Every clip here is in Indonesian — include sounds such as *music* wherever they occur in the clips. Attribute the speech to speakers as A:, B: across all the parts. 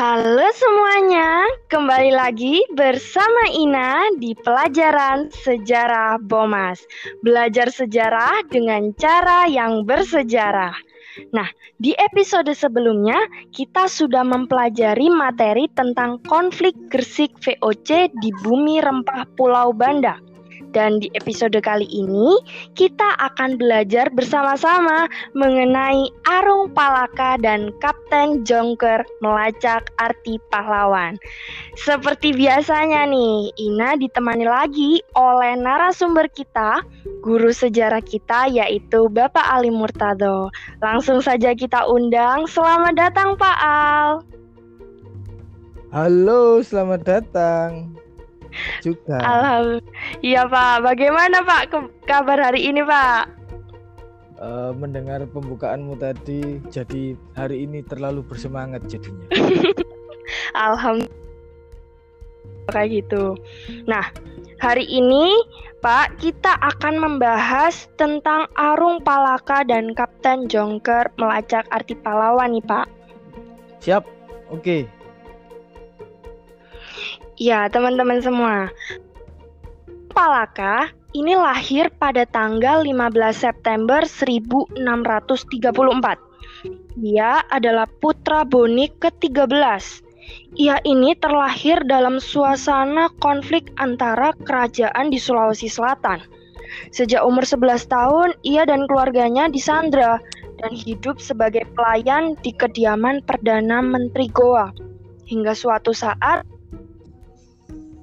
A: Halo semuanya, kembali lagi bersama Ina di pelajaran sejarah Bomas. Belajar sejarah dengan cara yang bersejarah. Nah, di episode sebelumnya kita sudah mempelajari materi tentang konflik Gresik VOC di bumi rempah Pulau Banda. Dan di episode kali ini kita akan belajar bersama-sama mengenai Arung Palaka dan Kapten Jongker melacak arti pahlawan. Seperti biasanya nih, Ina ditemani lagi oleh narasumber kita, guru sejarah kita yaitu Bapak Ali Murtado. Langsung saja kita undang. Selamat datang Pak Al.
B: Halo, selamat datang juga.
A: Alhamdulillah. Iya Pak, bagaimana Pak kabar hari ini Pak?
B: Uh, mendengar pembukaanmu tadi, jadi hari ini terlalu bersemangat jadinya. *laughs*
A: Alhamdulillah kayak gitu. Nah, hari ini Pak, kita akan membahas tentang Arung Palaka dan Kapten Jongker melacak arti pahlawan nih Pak.
B: Siap, oke. Okay.
A: Ya, teman-teman semua. Palaka ini lahir pada tanggal 15 September 1634. Dia adalah putra Boni ke-13. Ia ini terlahir dalam suasana konflik antara kerajaan di Sulawesi Selatan. Sejak umur 11 tahun, ia dan keluarganya disandra dan hidup sebagai pelayan di kediaman Perdana Menteri Goa. Hingga suatu saat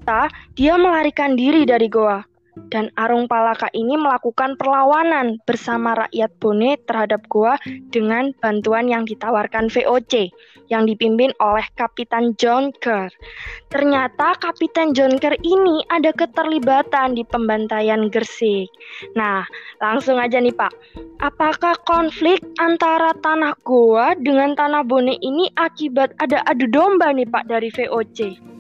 A: ternyata dia melarikan diri dari goa. Dan Arung Palaka ini melakukan perlawanan bersama rakyat Bone terhadap goa dengan bantuan yang ditawarkan VOC yang dipimpin oleh Kapitan John Kerr. Ternyata Kapitan John Kerr ini ada keterlibatan di pembantaian Gersik. Nah, langsung aja nih Pak. Apakah konflik antara tanah goa dengan tanah Bone ini akibat ada adu domba nih Pak dari VOC?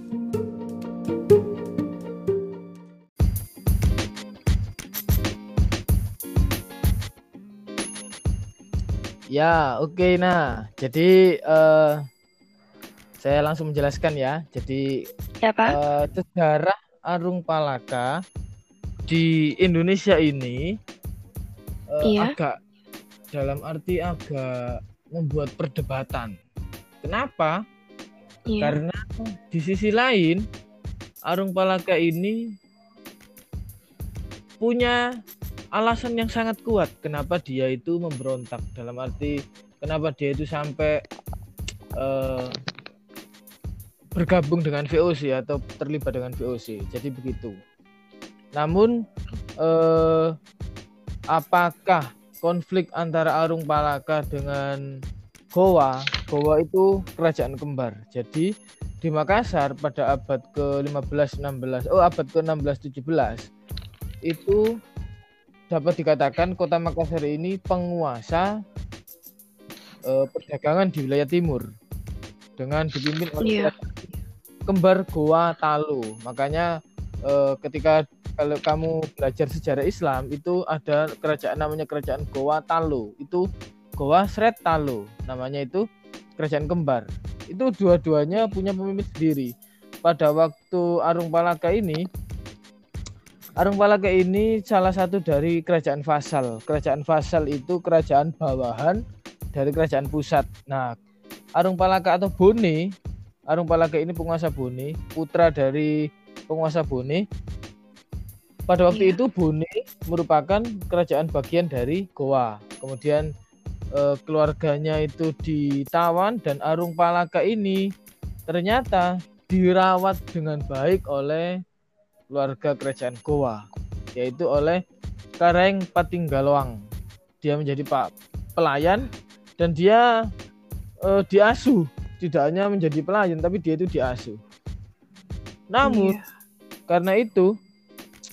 B: Ya, oke. Okay, nah, jadi uh, saya langsung menjelaskan ya. Jadi
A: ya, Pak.
B: Uh, sejarah Arung Palaka di Indonesia ini uh, iya. agak dalam arti agak membuat perdebatan. Kenapa? Iya. Karena di sisi lain Arung Palaka ini punya alasan yang sangat kuat kenapa dia itu memberontak dalam arti kenapa dia itu sampai uh, bergabung dengan VOC atau terlibat dengan VOC. Jadi begitu. Namun uh, apakah konflik antara Arung Palaka dengan Goa? Goa itu kerajaan kembar. Jadi di Makassar pada abad ke-15 16 oh abad ke-16 17 itu dapat dikatakan kota Makassar ini penguasa eh, perdagangan di wilayah timur dengan dipimpin oleh yeah. kembar Goa Talu. Makanya eh, ketika kalau kamu belajar sejarah Islam itu ada kerajaan namanya kerajaan Goa Talu. Itu Goa Sret Talu. Namanya itu kerajaan kembar. Itu dua-duanya punya pemimpin sendiri. Pada waktu Arung Palaka ini Arung Palaka ini salah satu dari kerajaan vasal. Kerajaan vasal itu kerajaan bawahan dari kerajaan pusat. Nah, Arung Palaka atau Bone, Arung Palaka ini penguasa Bone, putra dari penguasa Bone. Pada waktu iya. itu Bone merupakan kerajaan bagian dari Goa. Kemudian eh, keluarganya itu ditawan dan Arung Palaka ini ternyata dirawat dengan baik oleh keluarga kerajaan Goa yaitu oleh Kareng Patinggaloang. Dia menjadi pak pelayan dan dia uh, diasuh tidak hanya menjadi pelayan tapi dia itu diasuh. Namun iya. karena itu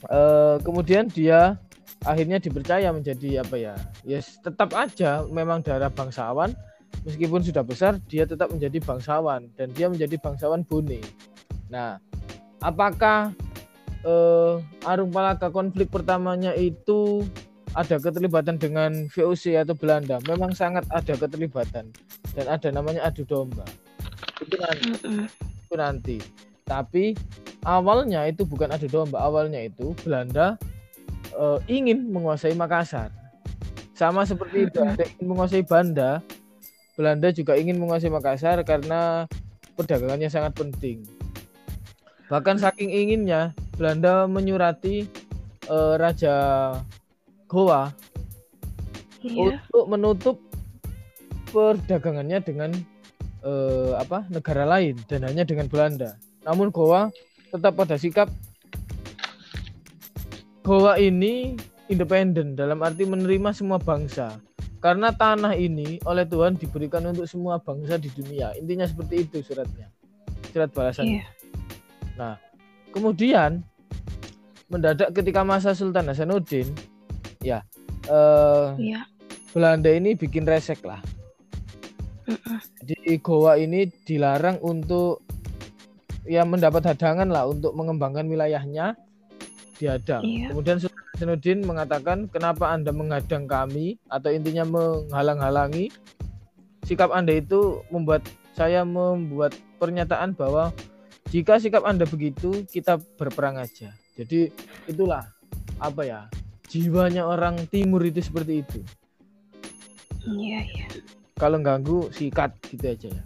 B: uh, kemudian dia akhirnya dipercaya menjadi apa ya? Yes, ya tetap aja memang darah bangsawan meskipun sudah besar dia tetap menjadi bangsawan dan dia menjadi bangsawan Bone. Nah, apakah uh, Arung Palaka konflik pertamanya itu ada keterlibatan dengan VOC atau Belanda. Memang sangat ada keterlibatan dan ada namanya adu domba. Itu nanti. Itu nanti. Tapi awalnya itu bukan adu domba, awalnya itu Belanda uh, ingin menguasai Makassar. Sama seperti itu, ada ingin menguasai Banda, Belanda juga ingin menguasai Makassar karena perdagangannya sangat penting. Bahkan saking inginnya, Belanda menyurati uh, Raja Goa iya. untuk menutup perdagangannya dengan uh, apa negara lain dan hanya dengan Belanda. Namun Goa tetap pada sikap Goa ini independen dalam arti menerima semua bangsa. Karena tanah ini oleh Tuhan diberikan untuk semua bangsa di dunia. Intinya seperti itu suratnya. Surat balasan. Yeah. Nah, kemudian mendadak ketika masa Sultan Hasanuddin, ya, uh, yeah. Belanda ini bikin resek lah. Di Goa ini dilarang untuk ya mendapat hadangan lah untuk mengembangkan wilayahnya dihadang. Iya. Kemudian Sultan Hasanuddin mengatakan kenapa Anda menghadang kami atau intinya menghalang-halangi. Sikap Anda itu membuat saya membuat pernyataan bahwa jika sikap Anda begitu, kita berperang aja. Jadi itulah apa ya? Jiwanya orang timur itu seperti itu.
A: Iya, iya.
B: Kalau ganggu sikat gitu aja ya.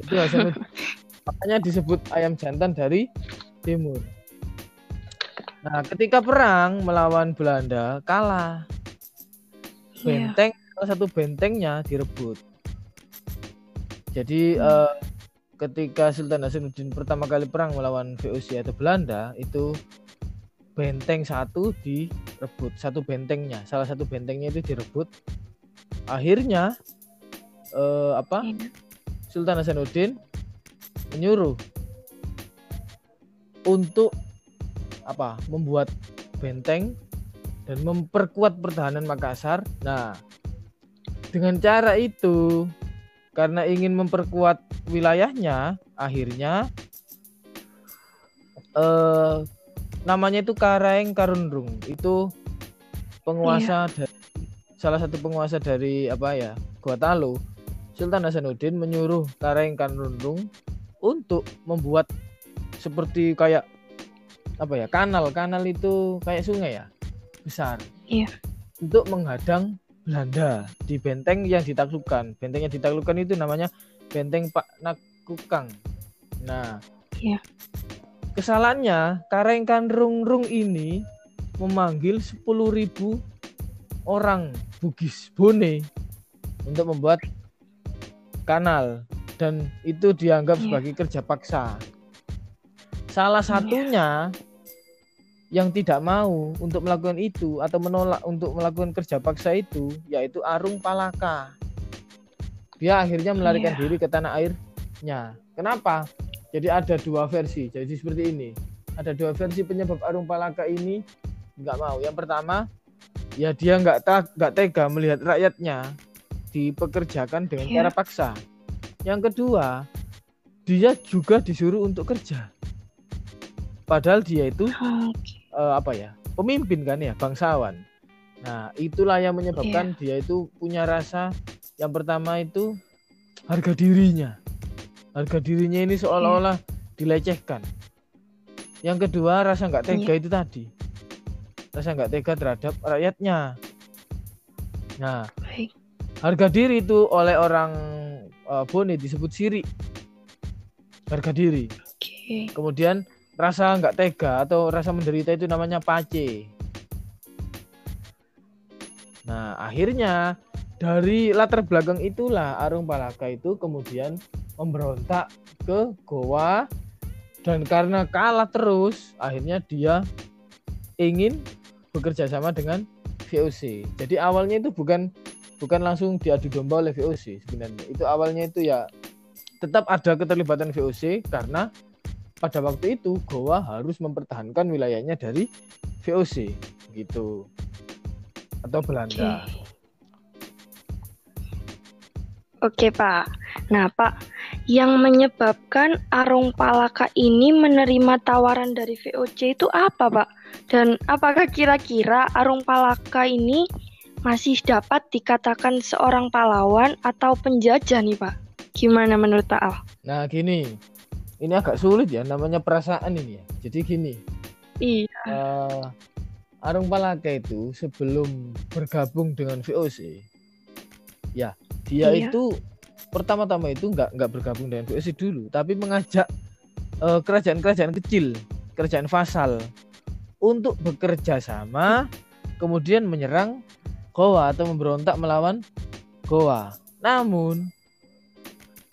B: Itu Hasanuddin. *laughs* Makanya disebut ayam jantan dari timur. Nah, ketika perang melawan Belanda kalah. Iya. Benteng yeah. salah satu bentengnya direbut. Jadi hmm. uh, ketika Sultan Hasanuddin pertama kali perang melawan VOC atau Belanda itu benteng satu direbut, satu bentengnya, salah satu bentengnya itu direbut. Akhirnya uh, apa? Yeah. Sultan Hasanuddin menyuruh untuk apa membuat benteng dan memperkuat pertahanan Makassar. Nah, dengan cara itu karena ingin memperkuat wilayahnya, akhirnya eh, namanya itu Karaeng Karundrung. Itu penguasa iya. dari salah satu penguasa dari apa ya? Gua Talo. Sultan Hasanuddin menyuruh Karaeng Karundrung untuk membuat seperti kayak apa ya kanal kanal itu kayak sungai ya besar
A: iya
B: untuk menghadang Belanda di benteng yang ditaklukkan benteng yang ditaklukkan itu namanya benteng Pak Nakukang nah
A: iya
B: kesalahannya Karengkan Rung Rung ini memanggil 10.000 orang Bugis Bone untuk membuat kanal dan itu dianggap yeah. sebagai kerja paksa Salah iya. satunya yang tidak mau untuk melakukan itu atau menolak untuk melakukan kerja paksa itu yaitu Arung Palaka. Dia akhirnya melarikan yeah. diri ke tanah airnya. Kenapa? Jadi ada dua versi. Jadi seperti ini. Ada dua versi penyebab Arung Palaka ini nggak mau. Yang pertama, ya dia nggak nggak tega melihat rakyatnya dipekerjakan dengan yeah. cara paksa. Yang kedua, dia juga disuruh untuk kerja padahal dia itu okay. uh, apa ya pemimpin kan ya bangsawan nah itulah yang menyebabkan yeah. dia itu punya rasa yang pertama itu harga dirinya harga dirinya ini seolah-olah dilecehkan yang kedua rasa nggak tega yeah. itu tadi rasa nggak tega terhadap rakyatnya nah Baik. harga diri itu oleh orang uh, Bone disebut siri harga diri
A: okay.
B: kemudian rasa nggak tega atau rasa menderita itu namanya pace. Nah, akhirnya dari latar belakang itulah Arung Palaka itu kemudian memberontak ke Goa dan karena kalah terus akhirnya dia ingin bekerja sama dengan VOC. Jadi awalnya itu bukan bukan langsung diadu domba oleh VOC sebenarnya. Itu awalnya itu ya tetap ada keterlibatan VOC karena pada waktu itu Goa harus mempertahankan wilayahnya dari VOC gitu atau Belanda.
A: Oke. Oke Pak. Nah Pak, yang menyebabkan Arung Palaka ini menerima tawaran dari VOC itu apa Pak? Dan apakah kira-kira Arung Palaka ini masih dapat dikatakan seorang pahlawan atau penjajah nih Pak? Gimana menurut Pak Al?
B: Nah, gini. Ini agak sulit ya namanya perasaan ini ya. Jadi gini.
A: Iya.
B: Uh, Arung Palaka itu sebelum bergabung dengan VOC, ya dia iya. itu pertama-tama itu nggak nggak bergabung dengan VOC dulu, tapi mengajak kerajaan kerajaan-kerajaan kecil, kerajaan vasal untuk bekerja sama, kemudian menyerang Goa atau memberontak melawan Goa. Namun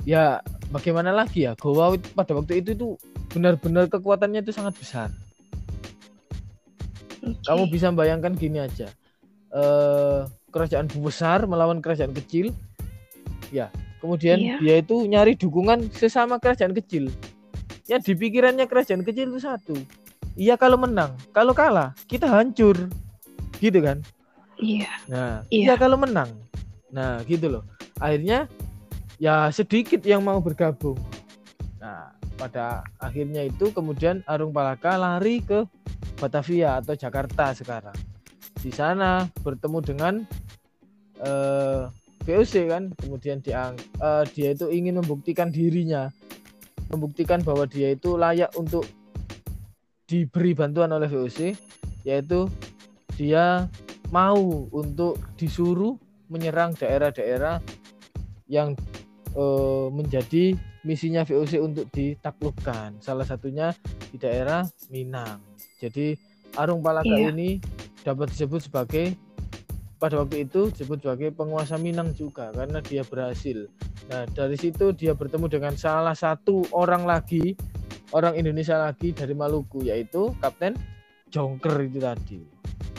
B: ya bagaimana lagi ya Goa pada waktu itu tuh benar-benar kekuatannya itu sangat besar. Okay. Kamu bisa bayangkan gini aja, uh, kerajaan besar melawan kerajaan kecil, ya kemudian iya. dia itu nyari dukungan sesama kerajaan kecil. Ya di pikirannya kerajaan kecil itu satu, iya kalau menang, kalau kalah kita hancur, gitu kan?
A: Iya.
B: Nah, iya, iya kalau menang, nah gitu loh. Akhirnya ya sedikit yang mau bergabung. Nah, pada akhirnya itu kemudian Arung Palaka lari ke Batavia atau Jakarta sekarang. Di sana bertemu dengan eh, VOC kan, kemudian dia uh, dia itu ingin membuktikan dirinya, membuktikan bahwa dia itu layak untuk diberi bantuan oleh VOC, yaitu dia mau untuk disuruh menyerang daerah-daerah yang uh, menjadi misinya VOC untuk ditaklukkan. Salah satunya di daerah Minang. Jadi Arung Palaka iya. ini dapat disebut sebagai pada waktu itu disebut sebagai penguasa Minang juga karena dia berhasil. Nah, dari situ dia bertemu dengan salah satu orang lagi, orang Indonesia lagi dari Maluku yaitu Kapten Jongker itu tadi.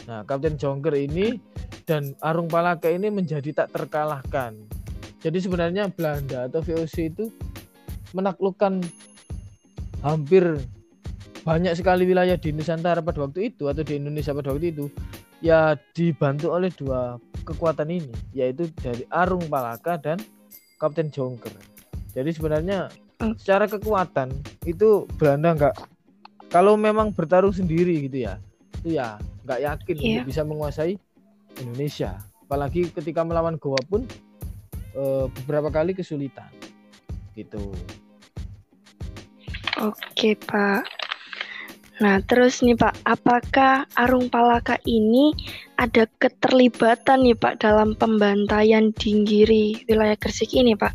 B: Nah, Kapten Jongker ini dan Arung Palaka ini menjadi tak terkalahkan jadi sebenarnya Belanda atau VOC itu menaklukkan hampir banyak sekali wilayah di Nusantara pada waktu itu atau di Indonesia pada waktu itu ya dibantu oleh dua kekuatan ini yaitu dari Arung Palaka dan Kapten Jongker. Jadi sebenarnya hmm. secara kekuatan itu Belanda nggak kalau memang bertarung sendiri gitu ya itu ya nggak yakin yeah. untuk bisa menguasai Indonesia. Apalagi ketika melawan Goa pun uh, beberapa kali kesulitan gitu.
A: Oke Pak. Nah terus nih Pak, apakah Arung Palaka ini ada keterlibatan nih Pak dalam pembantaian Dinggiri wilayah Gresik ini Pak?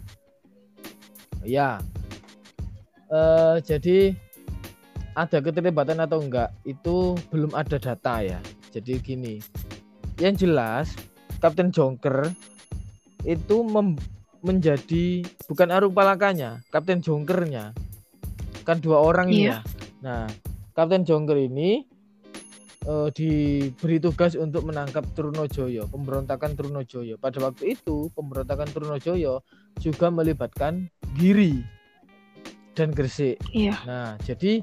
B: Ya, uh, jadi ada keterlibatan atau enggak itu belum ada data ya. Jadi gini, yang jelas Kapten Jongker itu menjadi bukan Arung Palakanya, Kapten Jongkernya. Kan dua orang ini yeah. ya. Nah, Kapten Jongker ini uh, diberi tugas untuk menangkap Trunojoyo, pemberontakan Trunojoyo. Pada waktu itu, pemberontakan Trunojoyo juga melibatkan Giri dan Gresik.
A: Iya.
B: Nah, jadi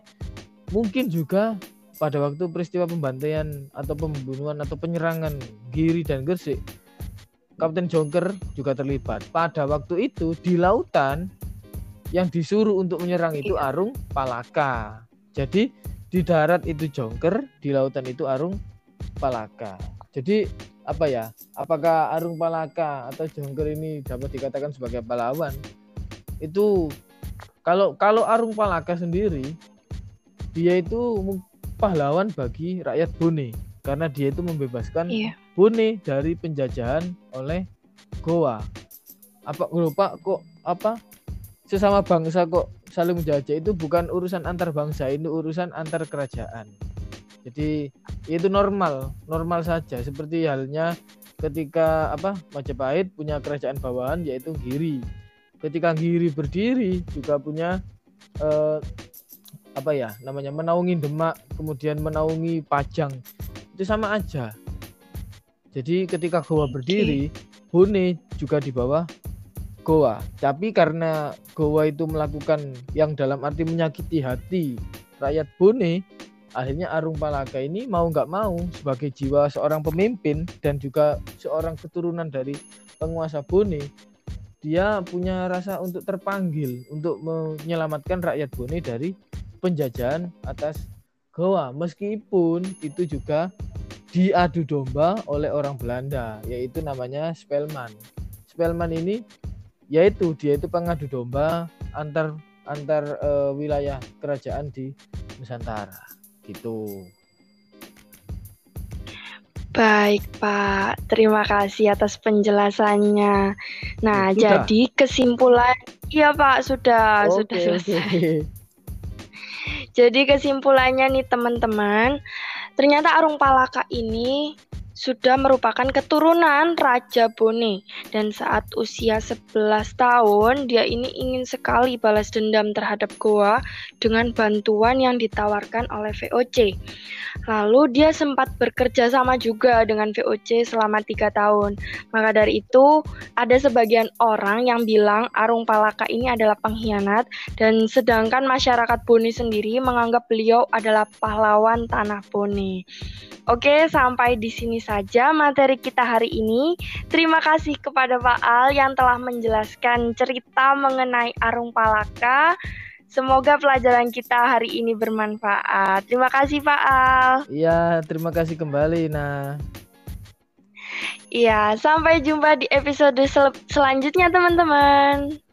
B: mungkin juga pada waktu peristiwa pembantaian atau pembunuhan atau penyerangan Giri dan Gresik Kapten Jonker juga terlibat. Pada waktu itu di lautan yang disuruh untuk menyerang itu iya. Arung Palaka. Jadi di darat itu Jonker, di lautan itu Arung Palaka. Jadi apa ya? Apakah Arung Palaka atau Jonker ini dapat dikatakan sebagai pahlawan? Itu kalau kalau Arung Palaka sendiri dia itu pahlawan bagi rakyat Bone karena dia itu membebaskan iya. Bone dari penjajahan oleh Goa. Apa lupa kok apa sesama bangsa kok saling menjajah itu bukan urusan antar bangsa, ini urusan antar kerajaan. Jadi itu normal, normal saja seperti halnya ketika apa Majapahit punya kerajaan bawahan yaitu Giri. Ketika Giri berdiri juga punya eh, apa ya namanya menaungi Demak, kemudian menaungi Pajang itu sama aja. Jadi ketika Goa berdiri, Bone juga di bawah Goa. Tapi karena Goa itu melakukan yang dalam arti menyakiti hati rakyat Bone, akhirnya Arung Palaka ini mau nggak mau sebagai jiwa seorang pemimpin dan juga seorang keturunan dari penguasa Bone, dia punya rasa untuk terpanggil untuk menyelamatkan rakyat Bone dari penjajahan atas Goa meskipun itu juga diadu domba oleh orang Belanda yaitu namanya Spelman. Spelman ini yaitu dia itu pengadu domba antar antar uh, wilayah kerajaan di Nusantara gitu.
A: Baik, Pak. Terima kasih atas penjelasannya. Nah, sudah. jadi kesimpulan Iya, Pak, sudah, okay, sudah selesai. Okay. Jadi kesimpulannya nih, teman-teman, ternyata Arung Palaka ini sudah merupakan keturunan Raja Bone dan saat usia 11 tahun dia ini ingin sekali balas dendam terhadap Goa dengan bantuan yang ditawarkan oleh VOC. Lalu dia sempat bekerja sama juga dengan VOC selama tiga tahun. Maka dari itu ada sebagian orang yang bilang Arung Palaka ini adalah pengkhianat dan sedangkan masyarakat Bone sendiri menganggap beliau adalah pahlawan tanah Bone. Oke, sampai di sini saja materi kita hari ini. Terima kasih kepada Pak Al yang telah menjelaskan cerita mengenai Arung Palaka. Semoga pelajaran kita hari ini bermanfaat. Terima kasih Pak Al.
B: Iya, terima kasih kembali. Nah.
A: Iya, sampai jumpa di episode sel selanjutnya teman-teman.